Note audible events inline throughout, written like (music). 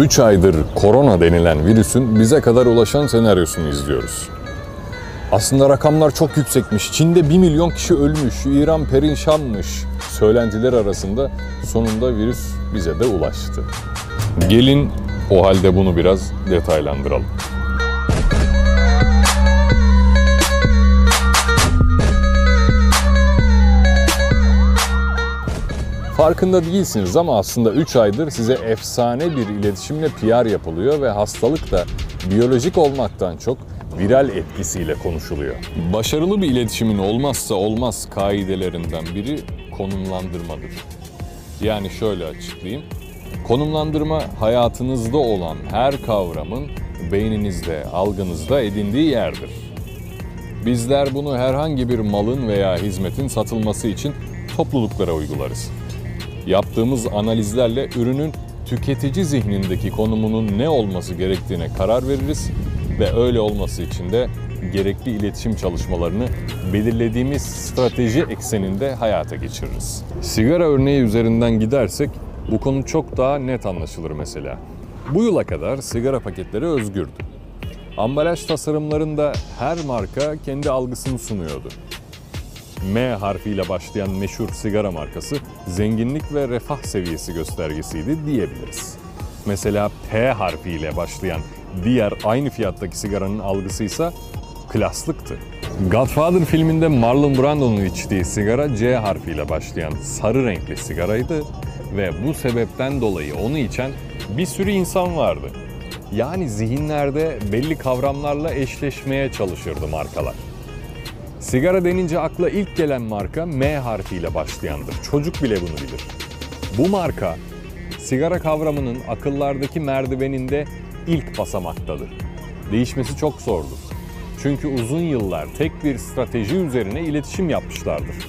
3 aydır korona denilen virüsün bize kadar ulaşan senaryosunu izliyoruz. Aslında rakamlar çok yüksekmiş. Çin'de 1 milyon kişi ölmüş, İran perişanmış. Söylentiler arasında sonunda virüs bize de ulaştı. Gelin o halde bunu biraz detaylandıralım. Farkında değilsiniz ama aslında 3 aydır size efsane bir iletişimle PR yapılıyor ve hastalık da biyolojik olmaktan çok viral etkisiyle konuşuluyor. Başarılı bir iletişimin olmazsa olmaz kaidelerinden biri konumlandırmadır. Yani şöyle açıklayayım. Konumlandırma hayatınızda olan her kavramın beyninizde, algınızda edindiği yerdir. Bizler bunu herhangi bir malın veya hizmetin satılması için topluluklara uygularız. Yaptığımız analizlerle ürünün tüketici zihnindeki konumunun ne olması gerektiğine karar veririz ve öyle olması için de gerekli iletişim çalışmalarını belirlediğimiz strateji ekseninde hayata geçiririz. Sigara örneği üzerinden gidersek bu konu çok daha net anlaşılır mesela. Bu yıla kadar sigara paketleri özgürdü. Ambalaj tasarımlarında her marka kendi algısını sunuyordu. M harfiyle başlayan meşhur sigara markası zenginlik ve refah seviyesi göstergesiydi diyebiliriz. Mesela P harfiyle başlayan diğer aynı fiyattaki sigaranın algısı ise klaslıktı. Godfather filminde Marlon Brando'nun içtiği sigara C harfiyle başlayan sarı renkli sigaraydı ve bu sebepten dolayı onu içen bir sürü insan vardı. Yani zihinlerde belli kavramlarla eşleşmeye çalışırdı markalar. Sigara denince akla ilk gelen marka M harfiyle başlayandır. Çocuk bile bunu bilir. Bu marka sigara kavramının akıllardaki merdiveninde ilk basamaktadır. Değişmesi çok zordur. Çünkü uzun yıllar tek bir strateji üzerine iletişim yapmışlardır.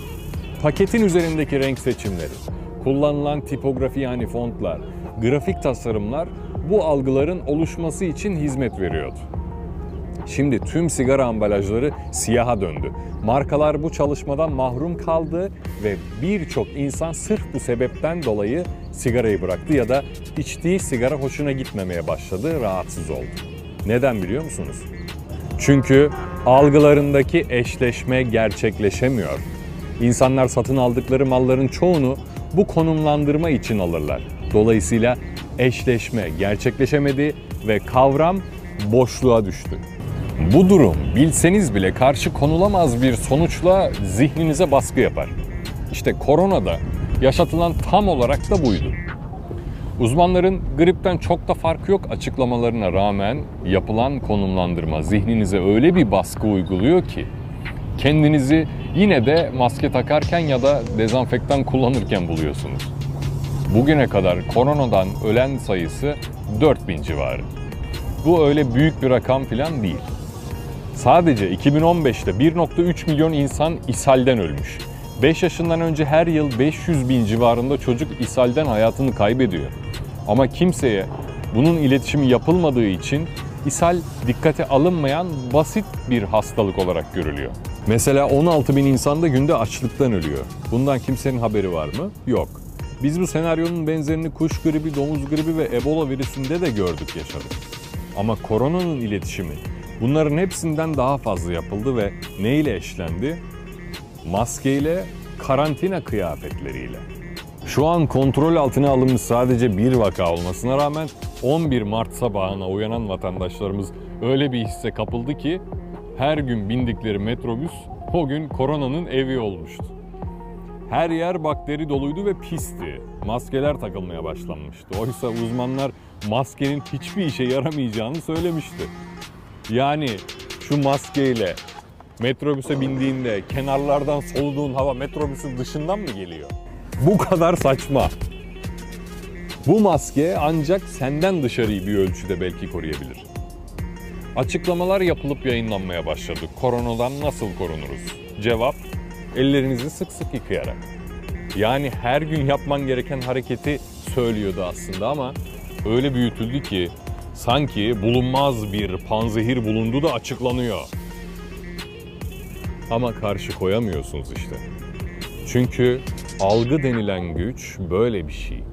Paketin üzerindeki renk seçimleri, kullanılan tipografi yani fontlar, grafik tasarımlar bu algıların oluşması için hizmet veriyordu. Şimdi tüm sigara ambalajları siyaha döndü. Markalar bu çalışmadan mahrum kaldı ve birçok insan sırf bu sebepten dolayı sigarayı bıraktı ya da içtiği sigara hoşuna gitmemeye başladı, rahatsız oldu. Neden biliyor musunuz? Çünkü algılarındaki eşleşme gerçekleşemiyor. İnsanlar satın aldıkları malların çoğunu bu konumlandırma için alırlar. Dolayısıyla eşleşme gerçekleşemedi ve kavram boşluğa düştü. Bu durum bilseniz bile karşı konulamaz bir sonuçla zihninize baskı yapar. İşte koronada yaşatılan tam olarak da buydu. Uzmanların gripten çok da farkı yok açıklamalarına rağmen yapılan konumlandırma zihninize öyle bir baskı uyguluyor ki kendinizi yine de maske takarken ya da dezenfektan kullanırken buluyorsunuz. Bugüne kadar koronadan ölen sayısı 4000 civarı. Bu öyle büyük bir rakam falan değil. Sadece 2015'te 1.3 milyon insan ishalden ölmüş. 5 yaşından önce her yıl 500 bin civarında çocuk ishalden hayatını kaybediyor. Ama kimseye bunun iletişimi yapılmadığı için ishal dikkate alınmayan basit bir hastalık olarak görülüyor. Mesela 16 bin insan da günde açlıktan ölüyor. Bundan kimsenin haberi var mı? Yok. Biz bu senaryonun benzerini kuş gribi, domuz gribi ve ebola virüsünde de gördük, yaşadık. Ama koronanın iletişimi bunların hepsinden daha fazla yapıldı ve ne ile eşlendi? Maskeyle, karantina kıyafetleriyle. Şu an kontrol altına alınmış sadece bir vaka olmasına rağmen 11 Mart sabahına uyanan vatandaşlarımız öyle bir hisse kapıldı ki her gün bindikleri metrobüs o gün koronanın evi olmuştu. Her yer bakteri doluydu ve pisti. Maskeler takılmaya başlanmıştı. Oysa uzmanlar maskenin hiçbir işe yaramayacağını söylemişti. Yani şu maskeyle metrobüse bindiğinde kenarlardan soluduğun hava metrobüsün dışından mı geliyor? Bu kadar saçma. Bu maske ancak senden dışarıyı bir ölçüde belki koruyabilir. Açıklamalar yapılıp yayınlanmaya başladı. Koronadan nasıl korunuruz? Cevap, ellerinizi sık sık yıkayarak. Yani her gün yapman gereken hareketi söylüyordu aslında ama öyle büyütüldü ki sanki bulunmaz bir panzehir bulundu da açıklanıyor. Ama karşı koyamıyorsunuz işte. Çünkü algı denilen güç böyle bir şey.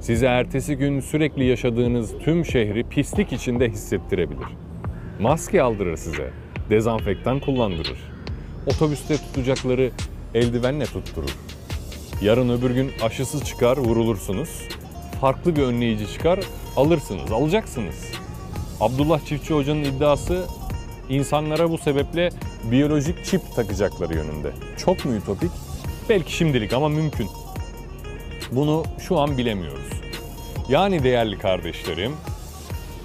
size ertesi gün sürekli yaşadığınız tüm şehri pislik içinde hissettirebilir. Maske aldırır size, dezenfektan kullandırır. Otobüste tutacakları eldivenle tutturur. Yarın öbür gün aşısız çıkar, vurulursunuz. Farklı bir önleyici çıkar, alırsınız, alacaksınız. Abdullah Çiftçi Hoca'nın iddiası insanlara bu sebeple biyolojik çip takacakları yönünde. Çok mu ütopik? Belki şimdilik ama mümkün. Bunu şu an bilemiyoruz. Yani değerli kardeşlerim,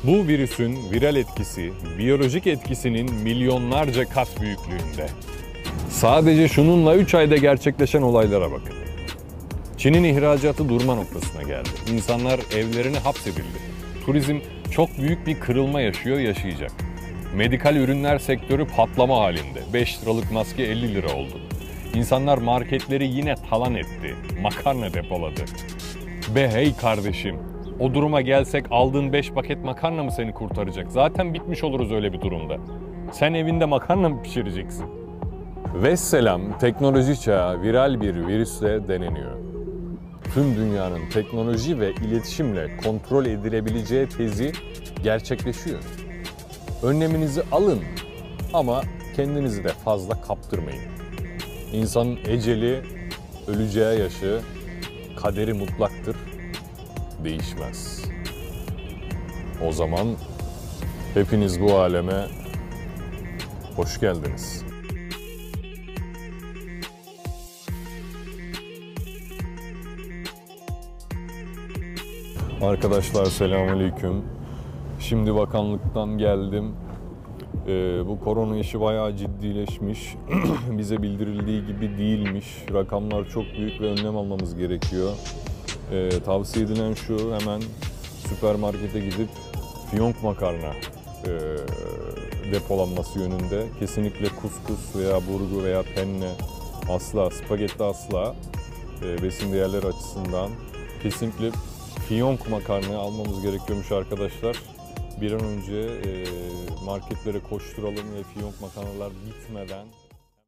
bu virüsün viral etkisi, biyolojik etkisinin milyonlarca kat büyüklüğünde. Sadece şununla 3 ayda gerçekleşen olaylara bakın. Çin'in ihracatı durma noktasına geldi. İnsanlar evlerine hapsedildi. Turizm çok büyük bir kırılma yaşıyor, yaşayacak. Medikal ürünler sektörü patlama halinde. 5 liralık maske 50 lira oldu. İnsanlar marketleri yine talan etti. Makarna depoladı. Be hey kardeşim, o duruma gelsek aldığın 5 paket makarna mı seni kurtaracak? Zaten bitmiş oluruz öyle bir durumda. Sen evinde makarna mı pişireceksin? Vesselam teknoloji çağı viral bir virüsle deneniyor. Tüm dünyanın teknoloji ve iletişimle kontrol edilebileceği tezi gerçekleşiyor. Önleminizi alın ama kendinizi de fazla kaptırmayın. İnsanın eceli, öleceği yaşı, kaderi mutlaktır, değişmez. O zaman hepiniz bu aleme hoş geldiniz. Arkadaşlar selamünaleyküm. Şimdi bakanlıktan geldim. Ee, bu korona işi bayağı ciddileşmiş. (clears throat) Bize bildirildiği gibi değilmiş. Rakamlar çok büyük ve önlem almamız gerekiyor. Ee, tavsiye edilen şu hemen süpermarkete gidip fiyonk makarna e, depolanması yönünde. Kesinlikle kuskus veya burgu veya penne asla, spagetti asla e, besin değerleri açısından kesinlikle fiyonk makarna almamız gerekiyormuş arkadaşlar. Bir an önce marketlere koşturalım ve fiyonk makarnalar bitmeden